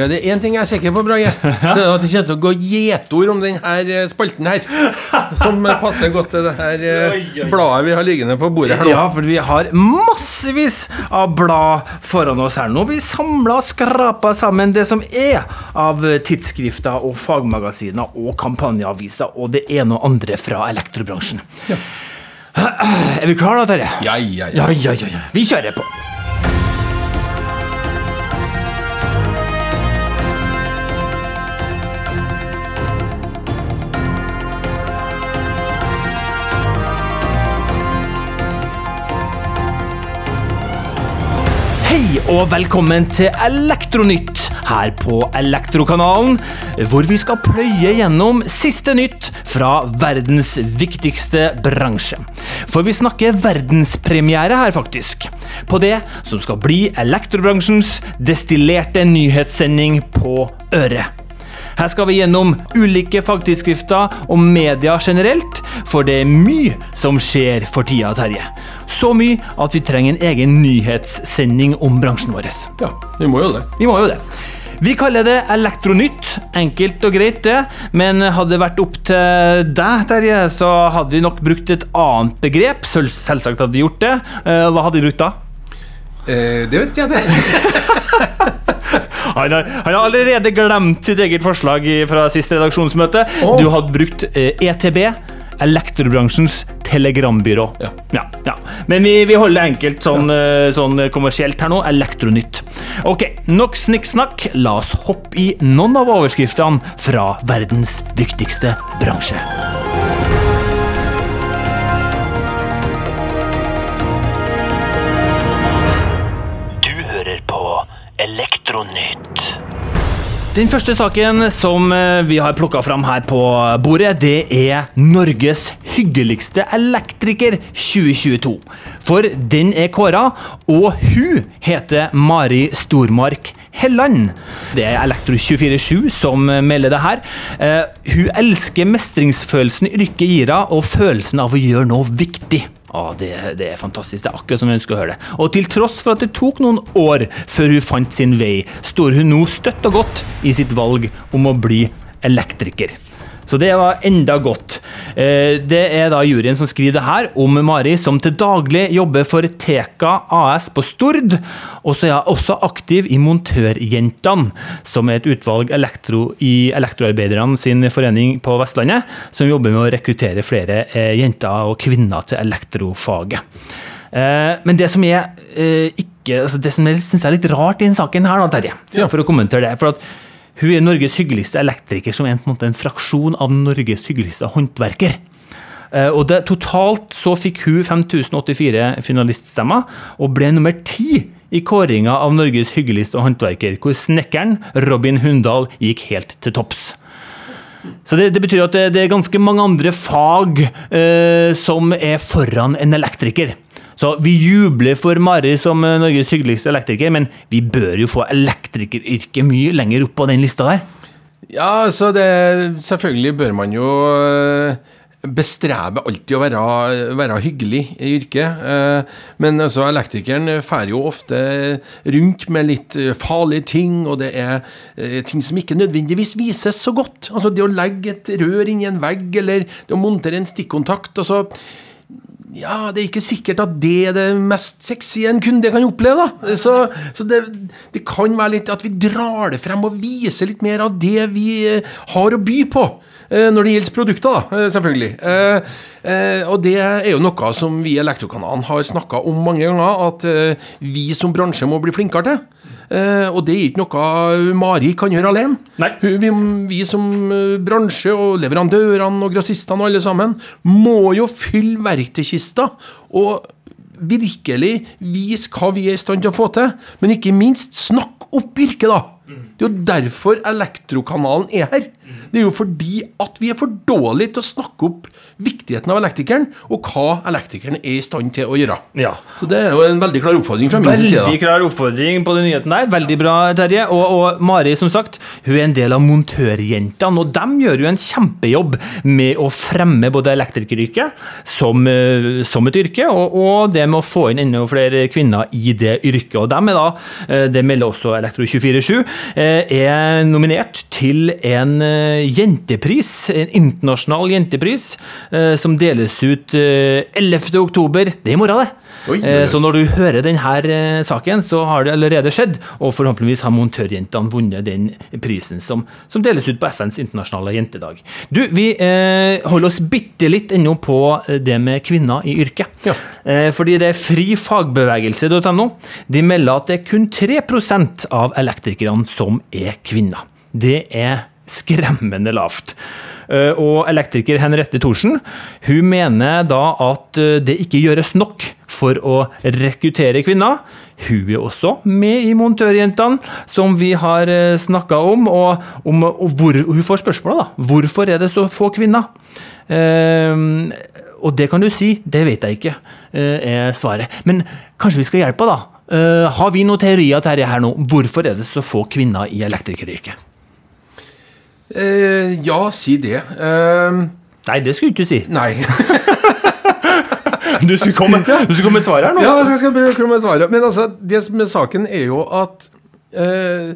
Ja, det er én ting jeg er sikker på, Brage. Så det er at det kommer til å gå gjetord om denne spalten her. Som passer godt til det her eh, bladet vi har liggende på bordet her nå. Ja, for vi har massevis av blad foran oss her nå. Vi samla og skrapa sammen det som er av tidsskrifter og fagmagasiner og kampanjeaviser og det ene og andre fra elektrobransjen. Er vi klare da, Terje? Ja, ja, Ja, ja. ja, ja, ja. Vi kjører på. Og velkommen til Elektronytt her på Elektrokanalen, hvor vi skal pløye gjennom siste nytt fra verdens viktigste bransje. For vi snakker verdenspremiere her, faktisk. På det som skal bli elektrobransjens destillerte nyhetssending på øret. Her skal vi gjennom ulike fagtidsskrifter og media generelt, for det er mye som skjer for tida, Terje. Så mye at vi trenger en egen nyhetssending om bransjen vår. ja, vi må jo det. Vi må jo det. Vi kaller det Elektronytt. Enkelt og greit, det. Men hadde det vært opp til deg, Terje, så hadde vi nok brukt et annet begrep. Selvsagt hadde vi gjort det. Eh, Hva hadde vi brukt da? Eh, det vet ikke jeg, det. Han har, han har allerede glemt sitt eget forslag fra siste redaksjonsmøte. Oh. Du hadde brukt eh, ETB, elektrobransjens telegrambyrå. Ja. Ja, ja. Men vi, vi holder det enkelt sånn, eh, sånn kommersielt her nå. Elektronytt. Ok, nok snikksnakk. La oss hoppe i noen av overskriftene fra verdens viktigste bransje. Den første saken som eh, vi har plukka fram her på bordet, det er Norges hyggeligste elektriker 2022. For den er kåra, og hun heter Mari Stormark Helland. Det er Elektro247 som melder det her. Eh, hun elsker mestringsfølelsen yrket gir henne, og følelsen av å gjøre noe viktig. Ja, det, det er fantastisk. Det er akkurat som jeg ønsker å høre det. Og til tross for at det tok noen år før hun fant sin vei, står hun nå støtt og godt i sitt valg om å bli elektriker. Så det var enda godt. Eh, Det er da juryen som skriver det her om Mari, som til daglig jobber for Teka AS på Stord. Og så er hun også aktiv i Montørjentene, som er et utvalg elektro i Elektroarbeiderne sin forening på Vestlandet, som jobber med å rekruttere flere eh, jenter og kvinner til elektrofaget. Eh, Men det som er ikke altså Det som jeg synes er litt rart i denne saken her, da, Terje, Ja. for å kommentere det. for at hun er Norges hyggeligste elektriker, som er en en fraksjon av Norges hyggeligste håndverker. Eh, Og det, Totalt så fikk hun 5084 finaliststemmer, og ble nummer ti i kåringa av Norges hyggeligste håndverker, hvor snekkeren Robin Hundal gikk helt til topps. Så det, det betyr at det, det er ganske mange andre fag eh, som er foran en elektriker. Så vi jubler for Mari som eh, Norges hyggeligste elektriker, men vi bør jo få elektrikeryrket mye lenger opp på den lista der. Ja, så det Selvfølgelig bør man jo eh, bestrebe alltid å være, være hyggelig i yrket. Eh, Men altså, elektrikeren fer jo ofte rundt med litt farlige ting, og det er ting som ikke nødvendigvis vises så godt. Altså det å legge et rør inn i en vegg, eller det å montere en stikkontakt. altså ja, det er ikke sikkert at det er det mest sexy en kunde kan oppleve, da. Så, så det, det kan være litt at vi drar det frem og viser litt mer av det vi eh, har å by på. eh, Når det gjelder produkter, eh, selvfølgelig. Og det er jo noe som vi i Elektrokanalen har snakka om mange ganger, at vi som bransje må bli flinkere til. Eh, Og det er ikke noe Mari kan gjøre alene. Vi, vi som eh, bransje og leverandørene og grossistene og alle sammen må jo fylle verktøykista og virkelig vise hva vi er i stand til å få til. Men ikke minst snakk opp yrket, da. Det er jo derfor Elektrokanalen er her. Det er jo fordi at vi er for dårlige til å snakke opp viktigheten av elektrikeren, og hva elektrikeren er i stand til å gjøre. Ja. Så det er jo en veldig klar oppfordring fra min side. Veldig klar oppfordring på den nyheten der. Veldig bra, Terje. Og, og Mari, som sagt, hun er en del av Montørjentene, og de gjør jo en kjempejobb med å fremme både elektrikeryrket som, eh, som et yrke, og, og det med å få inn enda flere kvinner i det yrket. Og dem er da, eh, det melder også Elektro247, eh, er nominert til en eh, jentepris, en internasjonal jentepris, eh, som deles ut eh, 11. oktober. Det er i morgen, det. Oi, oi, oi. Eh, Så når du hører denne saken, så har det allerede skjedd, og forhåpentligvis har montørjentene vunnet den prisen som, som deles ut på FNs internasjonale jentedag. Du, vi eh, holder oss bitte litt ennå på eh, det med kvinner i yrket. Ja. Eh, fordi det er frifagbevegelse.no. De melder at det er kun 3% av elektrikerne som er kvinner. Det er skremmende lavt. Eh, Og elektriker Henriette Thorsen hun mener da at eh, det ikke gjøres nok for å rekruttere kvinner. Hun er også med i Montørjentene, som vi har snakka om. Og, om, og hvor, hun får spørsmålet, da. Hvorfor er det så få kvinner? Eh, og det kan du si, det vet jeg ikke, eh, er svaret. Men kanskje vi skal hjelpe da. Eh, har vi noen teorier Terje, her nå? Hvorfor er det så få kvinner i elektrikeryrket? Eh, ja, si det. Eh, Nei, det skulle du ikke si. nei. Du skulle komme, du skulle komme med svaret her nå. Ja, jeg skal prøve å komme med svaret. Men altså, det som er saken, er jo at eh,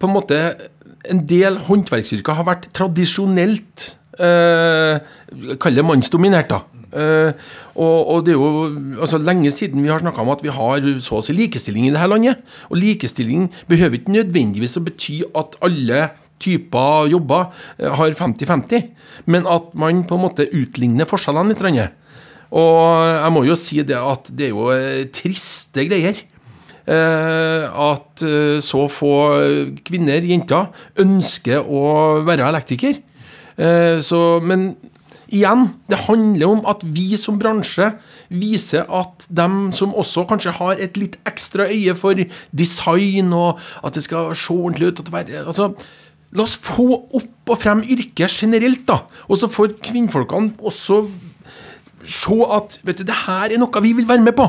på en måte en del håndverksyrker har vært tradisjonelt eh, Kall det mannsdominert, da. Eh, og, og det er jo altså, lenge siden vi har snakka om at vi har så å si likestilling i dette landet. Og likestilling behøver ikke nødvendigvis å bety at alle typer jobber eh, har 50-50, men at man på en måte utligner forskjellene litt. Og jeg må jo si det at det er jo eh, triste greier. Eh, at så få kvinner, jenter, ønsker å være elektriker. Så, men igjen, det handler om at vi som bransje viser at dem som også kanskje har et litt ekstra øye for design, og at det skal se ordentlig ut at være, altså, La oss få opp og frem yrket generelt, da. Og så får kvinnfolkene også se at vet du, det her er noe vi vil være med på.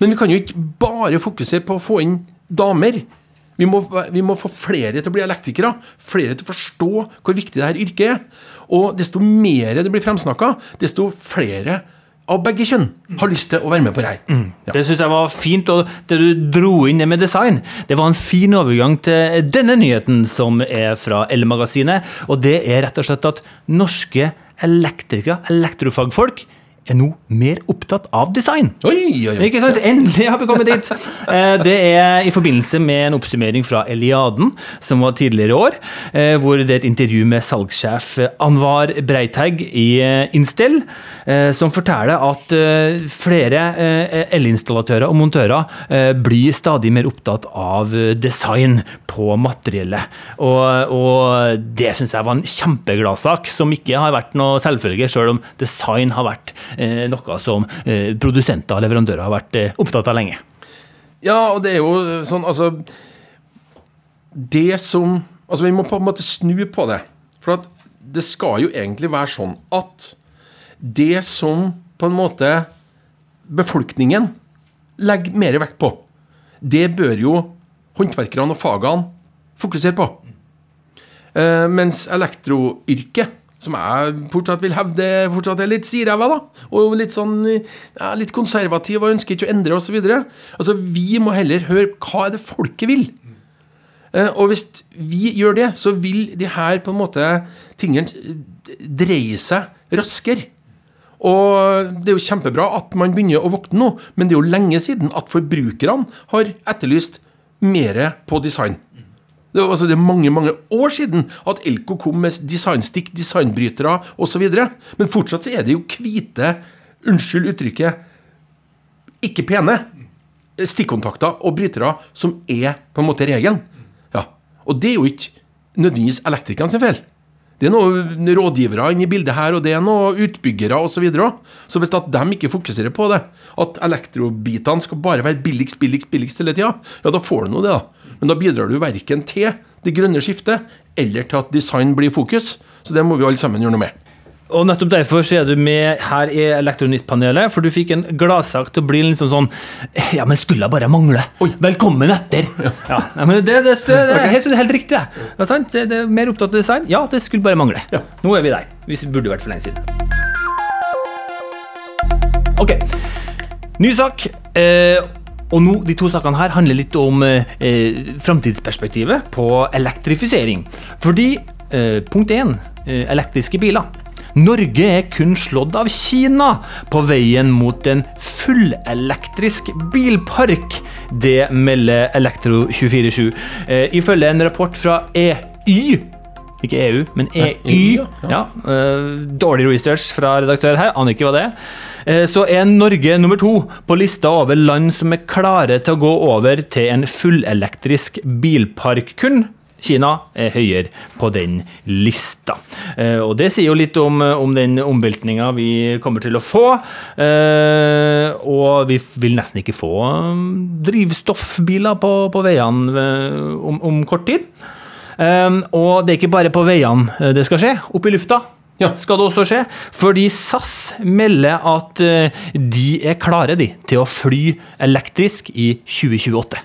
Men vi kan jo ikke bare fokusere på å få inn damer. Vi må, vi må få flere til å bli elektrikere. Flere til å forstå hvor viktig det her yrket er. Og desto mer det blir fremsnakka, desto flere av begge kjønn har lyst til å være med på det her. Ja. Det syns jeg var fint, og det du dro inn med design, det var en fin overgang til denne nyheten som er fra Elmagasinet. Og det er rett og slett at norske elektrikere, elektrofagfolk, er nå mer opptatt av design. Oi, oi, oi. Ikke sant? Endelig har vi kommet dit! Eh, Det er i forbindelse med en oppsummering fra Eliaden, som var tidligere i år, eh, hvor det er et intervju med salgssjef Anwar Breitegg i eh, Instel, som forteller at flere elinstallatører og montører blir stadig mer opptatt av design på materiellet. Og, og det syns jeg var en kjempegladsak, som ikke har vært noe selvfølge, sjøl om design har vært noe som eh, produsenter og leverandører har vært eh, opptatt av lenge. Ja, og det er jo sånn, altså Det som Altså, vi må på en måte snu på det. For det skal jo egentlig være sånn at det som på en måte befolkningen legger mer vekt på, det bør jo håndverkerne og fagene fokusere på. Eh, mens elektroyrket, som jeg fortsatt vil hevde fortsatt er litt siræva, da, og litt sånn ja, litt konservativ og ønsker ikke å endre osv. Altså, vi må heller høre hva er det folket vil. Eh, Og hvis vi gjør det, så vil de her på en måte tingene dreie seg raskere. Og det er jo kjempebra at man begynner å våkne nå, men det er jo lenge siden at forbrukerne har etterlyst mer på design. Det altså, det er mange mange år siden at Elko kom med designstikk, designbrytere osv. Men fortsatt så er det jo hvite, unnskyld uttrykket, ikke pene stikkontakter og brytere som er på en måte regelen. Ja. Og det er jo ikke nødvendigvis elektrikerne sin feil. Det er noen rådgivere inne i bildet her, og det er noen utbyggere osv. Så, videre så hvis at de ikke fokuserer på det, at elektrobitene skal bare være billigst, billigst, billigst hele tida, ja, da får du nå det, da. Men da bidrar du verken til det grønne skiftet eller til at design blir fokus. Så det må vi alle sammen gjøre noe med. Og nettopp derfor så er du med her i Elektronytt-panelet, for du fikk en gladsak til å bli liksom sånn Ja, men skulle jeg bare mangle! Velkommen etter! Ja, Ja. men det, det, det, det er helt, helt riktig, det. Det er mer opptatt av design? Ja, det skulle bare mangle. Nå er vi der. Vi burde vært for lenge siden. Ok. Ny sak. Eh, Og nå, De to sakene her handler litt om eh, framtidsperspektivet på elektrifisering. Fordi eh, punkt én eh, elektriske biler. Norge er kun slått av Kina på veien mot en fullelektrisk bilpark. Det melder Elektro247. Eh, ifølge en rapport fra EY ikke EU, men EY. Ja, eh, dårlig research fra redaktør her, aner ikke hva det er. Eh, så er Norge nummer to på lista over land som er klare til å gå over til en fullelektrisk bilpark. Kun Kina er høyere på den lista. Eh, og Det sier jo litt om, om den omveltninga vi kommer til å få. Eh, og vi vil nesten ikke få um, drivstoffbiler på, på veiene eh, om, om kort tid. Og det er ikke bare på veiene eh, det skal skje. Opp i lufta Ja. skal det også skje. Fordi SAS melder at eh, de er klare de, til å fly elektrisk i 2028.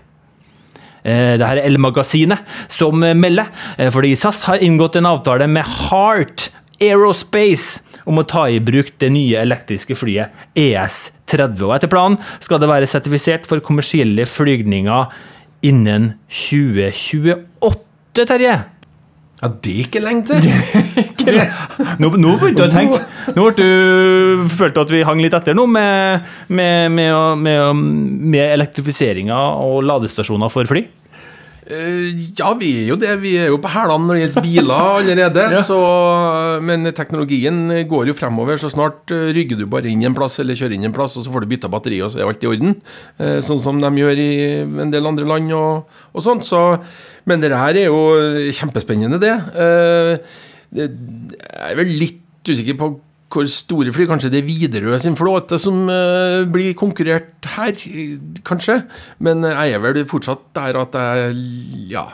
Eh, Det her er El-magasinet som melder, eh, fordi SAS har inngått en avtale med Heart Aerospace om å ta i bruk det nye elektriske flyet ES30. Og etter planen skal det være sertifisert for kommersielle flygninger innen 2028, Terje. Ja, det er ikke lenge til. Nå, nå begynte jeg å tenke Nå ble du, følte at vi hang litt etter nå med, med, med, med elektrifiseringa og ladestasjoner for fly. Eh, Ja, vi er jo det. Vi er jo på hælene når det gjelder biler allerede. så, men teknologien går jo fremover. Så snart eh, rygger du bare inn en plass eller kjører inn en plass, og så får du bytta batteri, og så er alt i orden. Eh, Sånn som de gjør i en del andre land og, og sånt. Så, men det her er jo kjempespennende. Det. Jeg er vel litt usikker på hvor store fly. Kanskje det er Widerøe sin flåte som uh, blir konkurrert her, kanskje. Men jeg er vel fortsatt der at jeg Ja.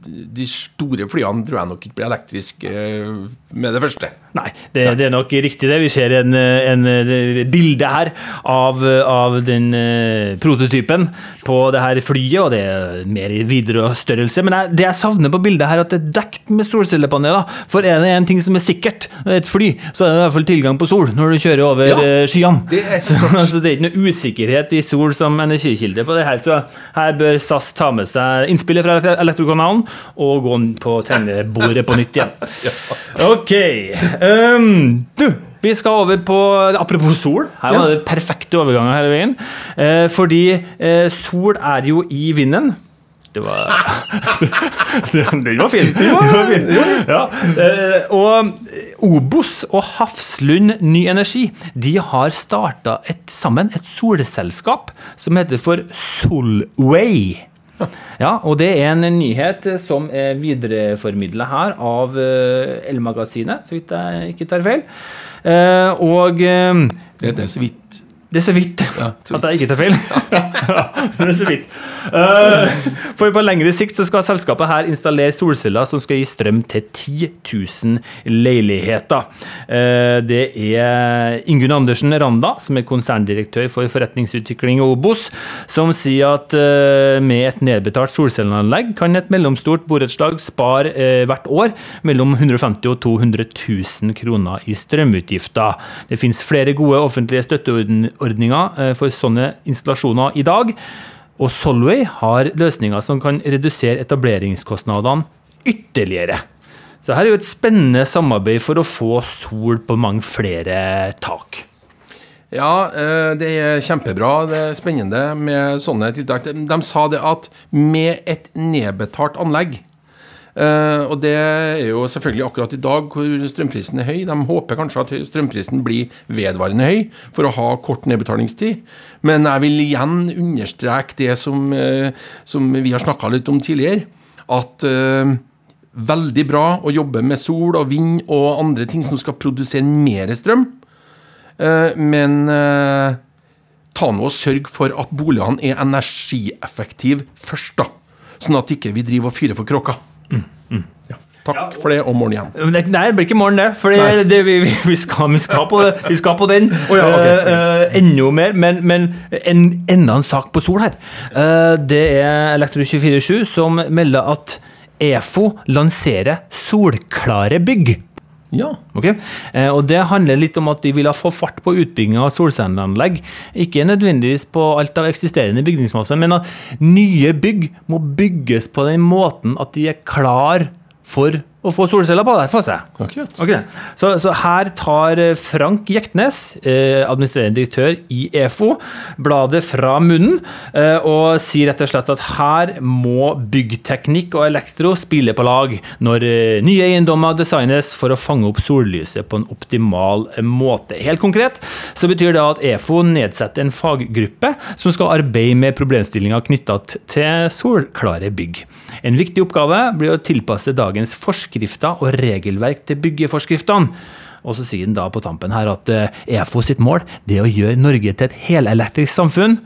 De store flyene tror jeg nok ikke blir elektriske eh, med det første. Nei, det, det er nok riktig det. Vi ser en, en, eh, bilde her av, av den eh, prototypen på det her flyet, og det er mer i videre størrelse. Men jeg, det jeg savner på bildet her, er at det er dekt med solcellepaneler. For er det en ting som er sikkert, et fly, så er det i hvert fall tilgang på sol når du kjører over Ja, skyene. det er så, altså, det er ikke noe usikkerhet i sol som energikilde på det her. Så her bør SAS ta med seg innspillet fra Elektrokanalen og gå på tegnebordet på nytt igjen. Ok. Um, du, vi skal over på Apropos sol. Her var det perfekte overganger hele veien. Eh, fordi eh, sol er jo i vinden. Det var Den var fin. Den var fin. Ja. eh, Og Obos og Hafslund Ny Energi de har starta et, sammen et solselskap som heter for Solway. Ja, og det er en nyhet som er videreformidla her av elmagasinet El-magasinet, så vidt jeg ikke tar feil. Eh, Og eh, Det er det så vidt. Det er så vidt Ja, at jeg ikke tar feil. Det er så vidt. Uh, for på lengre sikt så skal selskapet her installere solceller som skal gi strøm til 10 000 leiligheter. Uh, det er Ingunn Andersen Randa, som er konserndirektør for forretningsutvikling og Obos, som sier at uh, med et nedbetalt solcelleanlegg kan et mellomstort borettslag spare hvert år mellom 150 og 200 000 kroner i strømutgifter. Det finnes flere gode offentlige støtteordninger eh, for sånne installasjoner i dag. Og Solway har løsninger som kan redusere etableringskostnadene ytterligere. Så her er jo et spennende samarbeid for å få sol på mange flere tak. Ja, eh, det er kjempebra. Det er spennende med sånne tiltak. De, sa det at med et nedbetalt anlegg Og det er jo selvfølgelig akkurat i dag hvor strømprisen er høy. De håper kanskje at strømprisen blir vedvarende høy for å ha kort nedbetalingstid. Men jeg vil igjen understreke det som, eh, som vi har snakka litt om tidligere. At eh, veldig bra å jobbe med sol og vind og andre ting som skal produsere mer strøm. Eh, men eh, ta nå og sørg for at boligene er energieffektive først, da. Sånn at ikke vi driver og fyrer for kråka. Ja. Takk for det, og morgen igjen. Nei, det blir ikke morgen, det. For vi, vi, vi, skal, vi, skal på, vi skal på den. ja, okay. Eh, enda mer. Men, men en, enda en sak på sol her. Uh, det er Elektro247 som melder at EFO lanserer solklare bygg. Ja. Ok? Eh, og Det handler litt om at de vil ha få fart på utbygginga av solcelleanlegg. Ikke nødvendigvis på alt av eksisterende bygningsmasse, men at nye bygg må bygges på den måten at de er klar for å få solceller på, på seg. Akkurat. Akkurat. så, så her tar eh, Frank Jektnes, eh, administrerende direktør i EFO, bladet fra munnen eh, og sier rett og slett at her må byggteknikk og elektro spille på lag når eh, nye eiendommer designes for å fange opp sollyset på en optimal måte. Helt konkret så betyr det at EFO nedsetter en faggruppe som skal arbeide med problemstillinger knytta til solklare bygg. En viktig oppgave blir å tilpasse dagens forskrifter og regelverk til byggeforskriftene. Og så sier han da på tampen her at eh, EFO sitt mål det er å gjøre Norge til et helelektrisk samfunn,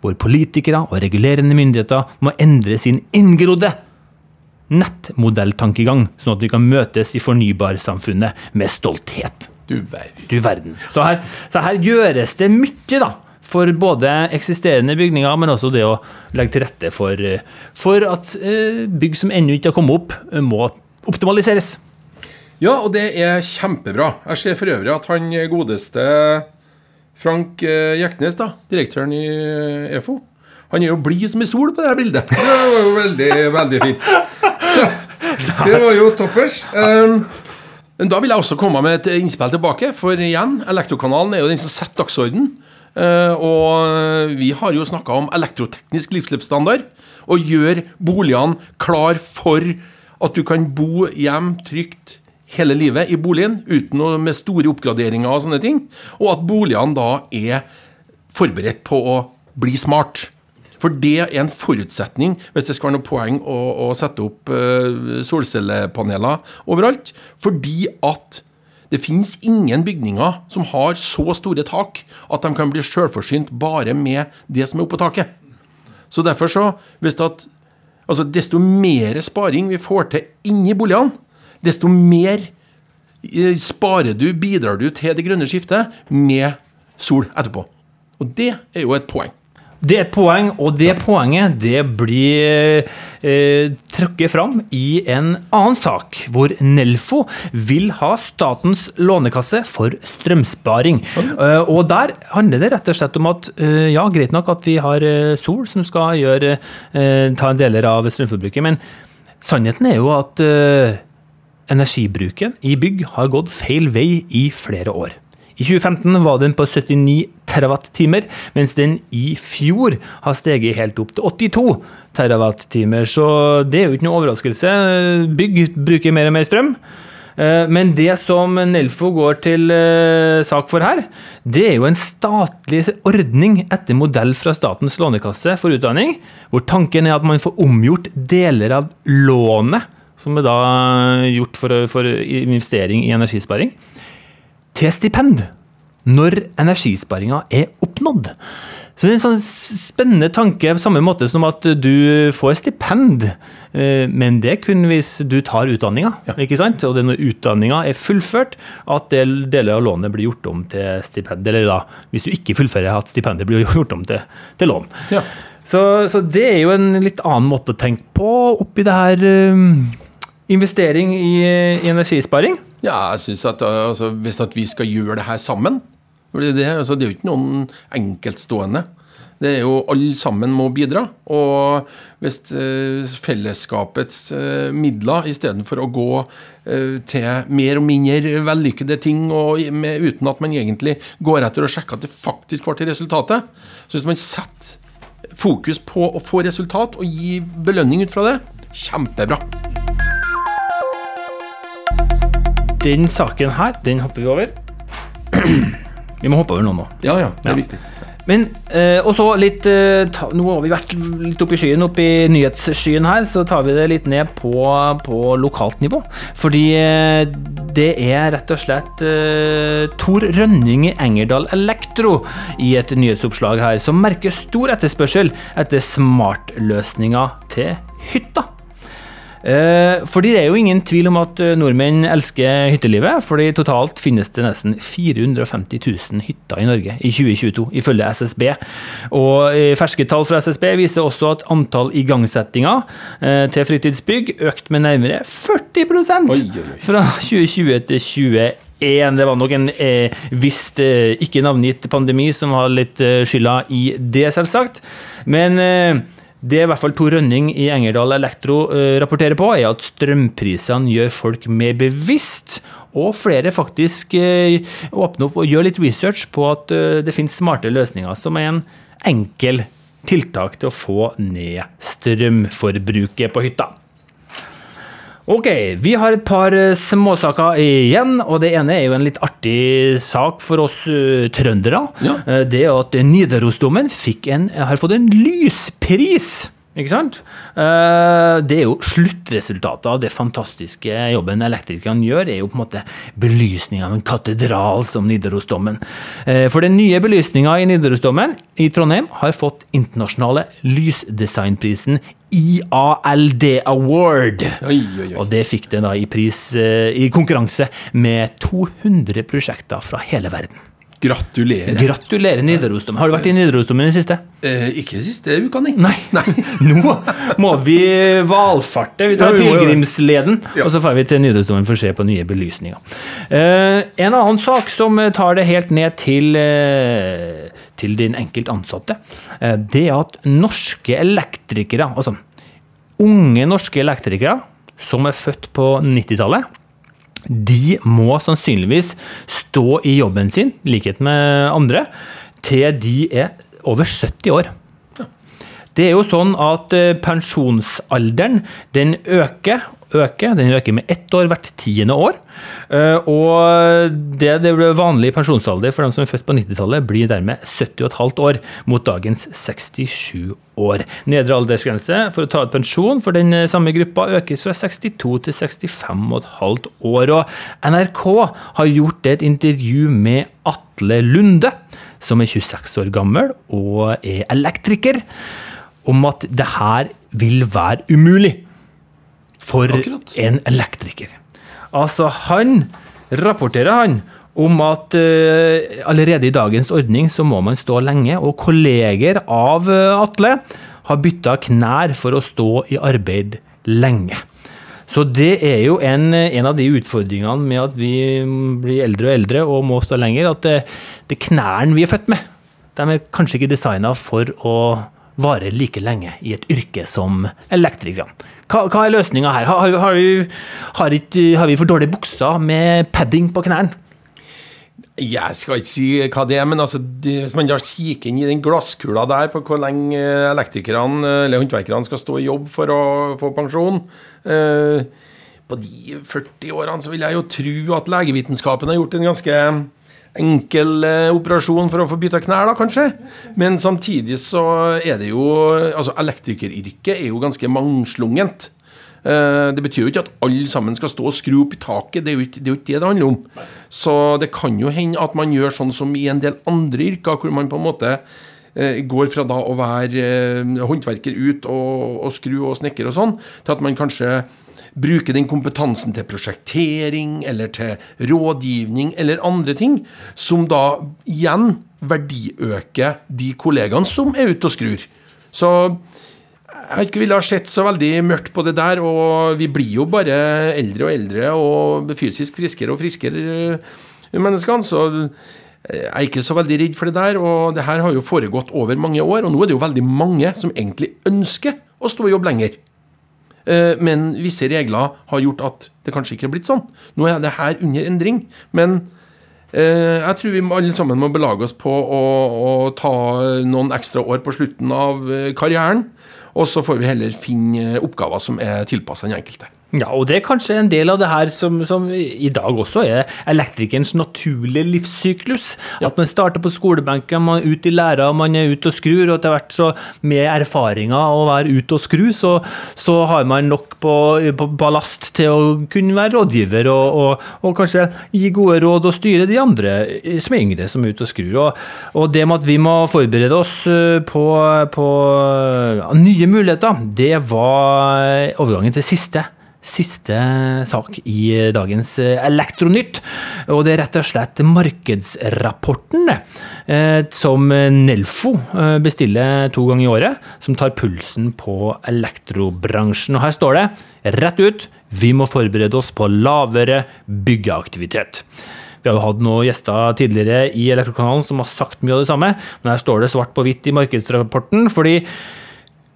hvor politikere og regulerende myndigheter må endre sin inngrodde nettmodelltankegang, sånn at vi kan møtes i fornybarsamfunnet med stolthet. Du verden. Du verden. Så her, så her gjøres det mye, da. For både eksisterende bygninger, men også det å legge til rette for, eh, for at eh, bygg som ennå ikke har kommet opp, må optimaliseres. Ja, og det er kjempebra. Jeg ser for øvrig at han godeste Frank Jeknes, da, direktøren i eh, EFO, han er jo blid som ei sol på det her bildet. Det var jo veldig, veldig fint. Så, det var jo toppers. Um, men da vil jeg også komme med et innspill tilbake, for igjen, Elektrokanalen er jo den som setter dagsorden. Eh, og vi har jo snakka om elektroteknisk livsløpsstandard, og gjør boligene klar for at du kan bo hjem trygt hele livet i boligen uten noe med store oppgraderinger og sånne ting. Og at boligene da er forberedt på å bli smart. For det er en forutsetning hvis det skal være noe poeng å, å sette opp uh, solcellepaneler overalt. Fordi at det finnes ingen bygninger som har så store tak at de kan bli selvforsynt bare med det som er oppå taket. Så derfor så, hvis det at Altså, desto mer sparing vi får til inni boligene, desto mer eh, sparer du, bidrar du til det grønne skiftet med sol etterpå. Og det er jo et poeng. Det er et poeng, og det poenget det blir eh, trukket fram i en annen sak, hvor Nelfo vil ha statens lånekasse for strømsparing. Eh, og der handler det rett og slett om at eh, ja, greit nok at vi har eh, sol som skal gjøre, eh, ta en deler av strømforbruket, men sannheten er jo at eh, energibruken i bygg har gått feil vei i flere år. I 2015 var den på 79 TWh, mens den i fjor har steget helt opp til 82 TWh. Så det er jo ikke noe overraskelse. Bygg bruker mer og mer strøm. Eh, Men det som Nelfo går til eh, sak for her, det er jo en statlig ordning etter modell fra Statens lånekasse for utdanning, hvor tanken er at man får omgjort deler av lånet, som er da gjort for, for investering i energisparing, til stipend når energisparinga er oppnådd. Så det er en sånn spennende tanke, på samme måte som at du får stipend, eh, men det er kun hvis du tar utdanninga. ikke sant? Og det er når utdanninga er fullført, at deler av lånet blir gjort om til stipend. Eller da, hvis du ikke fullfører, at stipendet blir gjort om til, til lån. Ja. Så, så det er jo en litt annen måte å tenke på oppi det her eh, investering i, i energisparing. Ja, jeg synes at uh, altså, Hvis at vi skal gjøre det her sammen Det altså, det er jo ikke noen enkeltstående. Det er jo Alle sammen må bidra. Og hvis uh, fellesskapets midler istedenfor å gå til mer og mindre vellykkede ting med, uten at man egentlig går etter og sjekker at det faktisk var til resultatet Så hvis man setter fokus på å få resultat og gi belønning ut fra det, kjempebra. Den saken her, den hopper vi over. Vi må hoppe over noen nå. Ja, ja, det er Ja. viktig. Men, eh, og så litt eh, ta, Nå har vi vært litt oppe i skyen, oppe i nyhetsskyen her, så tar vi det litt ned på, på lokalt nivå. Fordi eh, det er rett og slett eh, Tor Rønning i Engerdal Elektro i et nyhetsoppslag her, som merker stor etterspørsel etter smartløsninger til hytta. Eh, fordi det er jo ingen tvil om at eh, nordmenn elsker hyttelivet. fordi totalt finnes det nesten 450 000 hytter i Norge i 2022, ifølge SSB. Og eh, ferske tall fra SSB viser også at antall igangsettinger til fritidsbygg økte med nærmere 40 Oi, oi, oi. fra 2020 til 2021. Det var nok en eh, visst eh, ikke navngitt pandemi som har litt eh, skylda i det, selvsagt. Men eh, det i hvert fall Tor Rønning i Engerdal Elektro eh, rapporterer på, er at strømprisene gjør folk mer bevisst, og flere faktisk eh, åpner opp og gjør litt research på at eh, det finnes smarte løsninger, som er en enkel tiltak til å få ned strømforbruket på hytta. Ok, vi har et par eh, småsaker igjen, og det ene er jo en litt artig sak for oss uh, trøndere. Ja. Eh, Det er at Nidarosdomen fikk en, har fått en lyspris. Ikke sant? Eh, Det er jo sluttresultatet av det fantastiske jobben elektrikerne gjør, er jo på en måte belysninga av en katedral som Nidarosdomen. Eh, For den nye belysninga i Nidarosdomen i Trondheim har fått internasjonale lysdesignprisen IALD Award. Oi, oi, oi. Og det fikk det da i pris eh, i konkurranse med 200 prosjekter fra hele verden. Gratulerer. Gratulerer, Nidarosdomen. Har du vært i Nidarosdomen i det siste? Eh, ikke siste uka, nei. Nei. Nå må vi valfarte. Vi tar Ja, pilegrimsleden, Ja. og så får vi til Nidarosdomen for å se på nye belysninger. Eh, en annen sak som tar det helt ned til, eh, til din enkelt ansatte, eh, det er at norske elektrikere, altså unge norske elektrikere som er født på 90-tallet, de må sannsynligvis stå i jobben sin, i likhet med andre, til de er over 70 år. Det er jo sånn at eh, pensjonsalderen den øker, øker. Den øker med ett år hvert tiende år. Eh, Og det det ble vanlig pensjonsalder for dem som er født på 90-tallet, blir dermed 70,5 år, mot dagens 67 år. Nedre aldersgrense for å ta ut pensjon for den eh, samme gruppa økes fra 62 til 65,5 år. Og NRK har gjort et intervju med Atle Lunde, som er 26 år gammel og er elektriker, om at det her vil være umulig for Akkurat. en elektriker. Altså, han rapporterer han om at uh, allerede i dagens ordning så må man stå lenge, og kolleger av uh, Atle har bytta knær for å stå i arbeid lenge. Så det er jo en, en av de utfordringene med at vi blir eldre og eldre og må stå lenger, at det, det knærne vi er født med, de er kanskje ikke designa for å vare like lenge i et yrke som elektrikerne. Hva, hva er løsninga her? Har, har, vi, har, ikke, har vi for dårlige bukser med padding på knærne? Jeg skal ikke si hva det er, men altså, det, hvis man da kikker inn i den glasskula der på hvor lenge elektrikerne eller håndverkerne skal stå i jobb for å få pensjon eh, På de 40 årene så vil jeg jo tro at legevitenskapen har gjort en ganske enkel eh, operasjon for å få bytta knær, da, kanskje. Men samtidig så er det jo Altså, elektrikeryrket er jo ganske mangslungent. Eh, Det betyr jo ikke at alle sammen skal stå og skru opp i taket, det er jo ikke det er jo ikke det, det handler om. Så det kan jo hende at man gjør sånn som i en del andre yrker, hvor man på en måte eh, går fra da å være håndverker ut og, og skru og snekker og sånn, til at man kanskje bruker den kompetansen til prosjektering eller til rådgivning eller andre ting, som da igjen verdiøker de kollegaene som er ute og skrur. Så jeg har ikke ville ha sett så veldig mørkt på det der, og vi blir jo bare eldre og eldre og fysisk friskere og friskere eh, menneskene, så jeg er ikke så veldig redd for det der, og det her har jo foregått over mange år, og nå er det jo veldig mange som egentlig ønsker å stå i jobb lenger. Eh, Men visse regler har gjort at det kanskje ikke er blitt sånn. Nå er det her under endring, men eh, jeg tror vi alle sammen må belage oss på å, å ta noen ekstra år på slutten av eh, karrieren, og så får vi heller finne oppgaver som er tilpassa den enkelte. Ja, og det er kanskje en del av det her som, som i dag også er elektrikerens naturlige livssyklus. At man starter på skolebenken, man er ute i læra, man er ute og skrur, og etter hvert så med erfaringa å være ute og skru, så, så har man nok på, på ballast til å kunne være rådgiver og, og, og, kanskje gi gode råd og styre de andre som er yngre, som er ute og skrur. Og, og det med at vi må forberede oss eh, på, på nye muligheter, det var overgangen til siste siste sak i dagens Elektronytt. Og det er rett og slett markedsrapporten eh, som Nelfo eh, bestiller to ganger i året, som tar pulsen på elektrobransjen. Og her står det rett ut vi må forberede oss på lavere byggeaktivitet. Vi har jo hatt noen gjester tidligere i Elektrokanalen som har sagt mye av det samme, men her står det svart på hvitt i markedsrapporten. fordi Eh,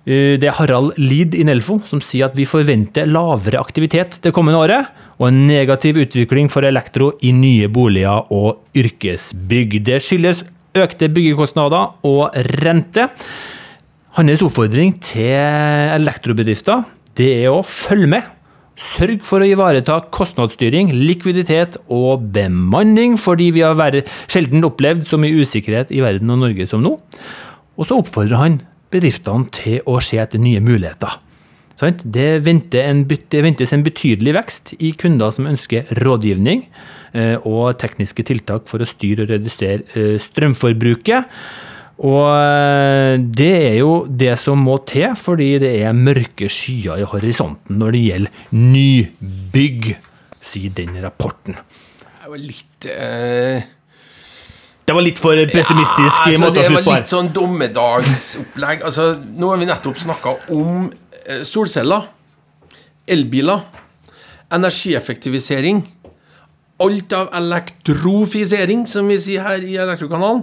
det er Harald Lid i Nelfo som sier at vi forventer lavere aktivitet det kommende året, og en negativ utvikling for elektro i nye boliger og yrkesbygg. Det skyldes økte byggekostnader og rente. Hans oppfordring til elektrobedrifter det er å følge med. Sørg for å ivareta kostnadsstyring, likviditet og bemanning, fordi vi har sjelden opplevd så mye usikkerhet i verden og Norge som nå. Og så oppfordrer han bedriftene til å se etter nye muligheter. Det, ventes en betydelig vekst i kunder som ønsker rådgivning eh, og tekniske tiltak for å styre og redusere eh, strømforbruket. Og eh, det er jo det som må til, fordi det er mørke skyer i horisonten når det gjelder nybygg, sier den rapporten. Det er jo litt eh det var litt for pessimistisk ja, altså. Det var litt sånn dommedagsopplegg. Altså, nå har vi nettopp snakka om eh, solceller, elbiler, energieffektivisering. Alt av elektrofisering, som vi sier her i Elektrokanalen.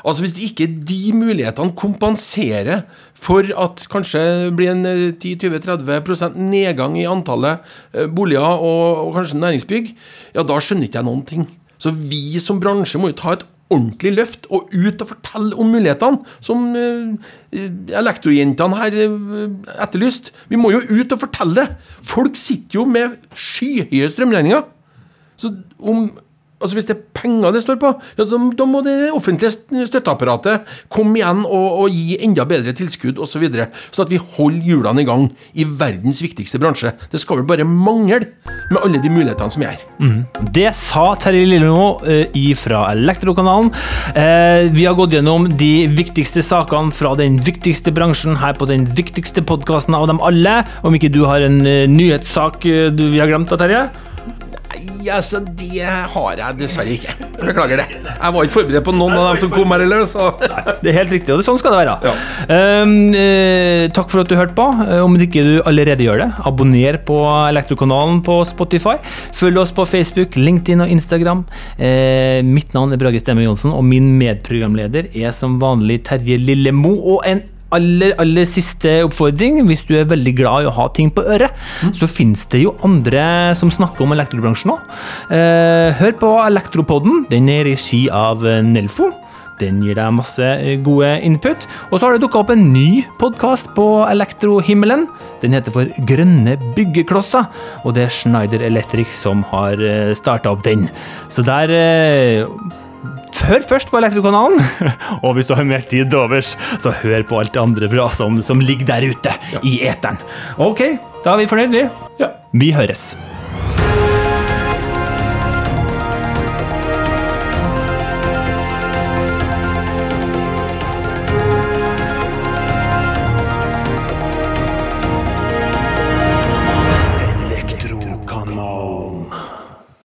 Altså Hvis ikke de mulighetene kompenserer for at kanskje blir en 10-20-30 eh, nedgang i antallet eh, boliger og, og kanskje næringsbygg, ja, da skjønner ikke jeg noen ting. Så vi som bransje må jo ta et ordentlig løft og ut og fortelle om mulighetene, som eh, elektrojentene her eh, etterlyst. Vi må jo ut og fortelle. det! Folk sitter jo med skyhøye strømregninger. Så om Altså Hvis det er penger det står på, ja, da, da må det offentlige støtteapparatet komme igjen og, og gi enda bedre tilskudd osv., så videre, sånn at vi holder hjulene i gang i verdens viktigste bransje. Det skal vel bare mangle med alle de mulighetene som er her. Mm. Det sa Terje Lillemo uh, fra Elektrokanalen. Eh, vi har gått gjennom de viktigste sakene fra den viktigste bransjen her på den viktigste podkasten av dem alle. Om ikke du har en uh, nyhetssak du, vi har glemt, da, Terje? Nei, altså, det har jeg dessverre ikke. Beklager det. Jeg var ikke forberedt på noen av dem som kom her heller, så Det er helt riktig, og det, sånn skal det være. Ja. Um, eh, takk for at du hørte på. Eh, om ikke du allerede gjør det, abonner på Elektrokanalen på Spotify. Følg oss på Facebook, LinkedIn og Instagram. Eh, mitt navn er Brage Stemme Johnsen, og min medprogramleder er som vanlig Terje Lillemo. Og en aller, aller siste oppfordring, hvis du er veldig glad i å ha ting på øret, mm. så finnes det jo andre som snakker om elektrobransjen òg. Eh, hør på Elektropodden. Den er i regi av Nelfo. Den gir deg masse eh, gode input. Og så har det dukka opp en ny podkast på elektrohimmelen. Den heter for Grønne byggeklosser, og det er Schneider Electric som har eh, starta opp den. Så der Hør først på Elektrokanalen, og hvis du har mer tid overs, så hør på alt det andre bra som, som ligger der ute ja. i eteren. Ok, da er vi fornøyd, vi. Ja. Vi høres.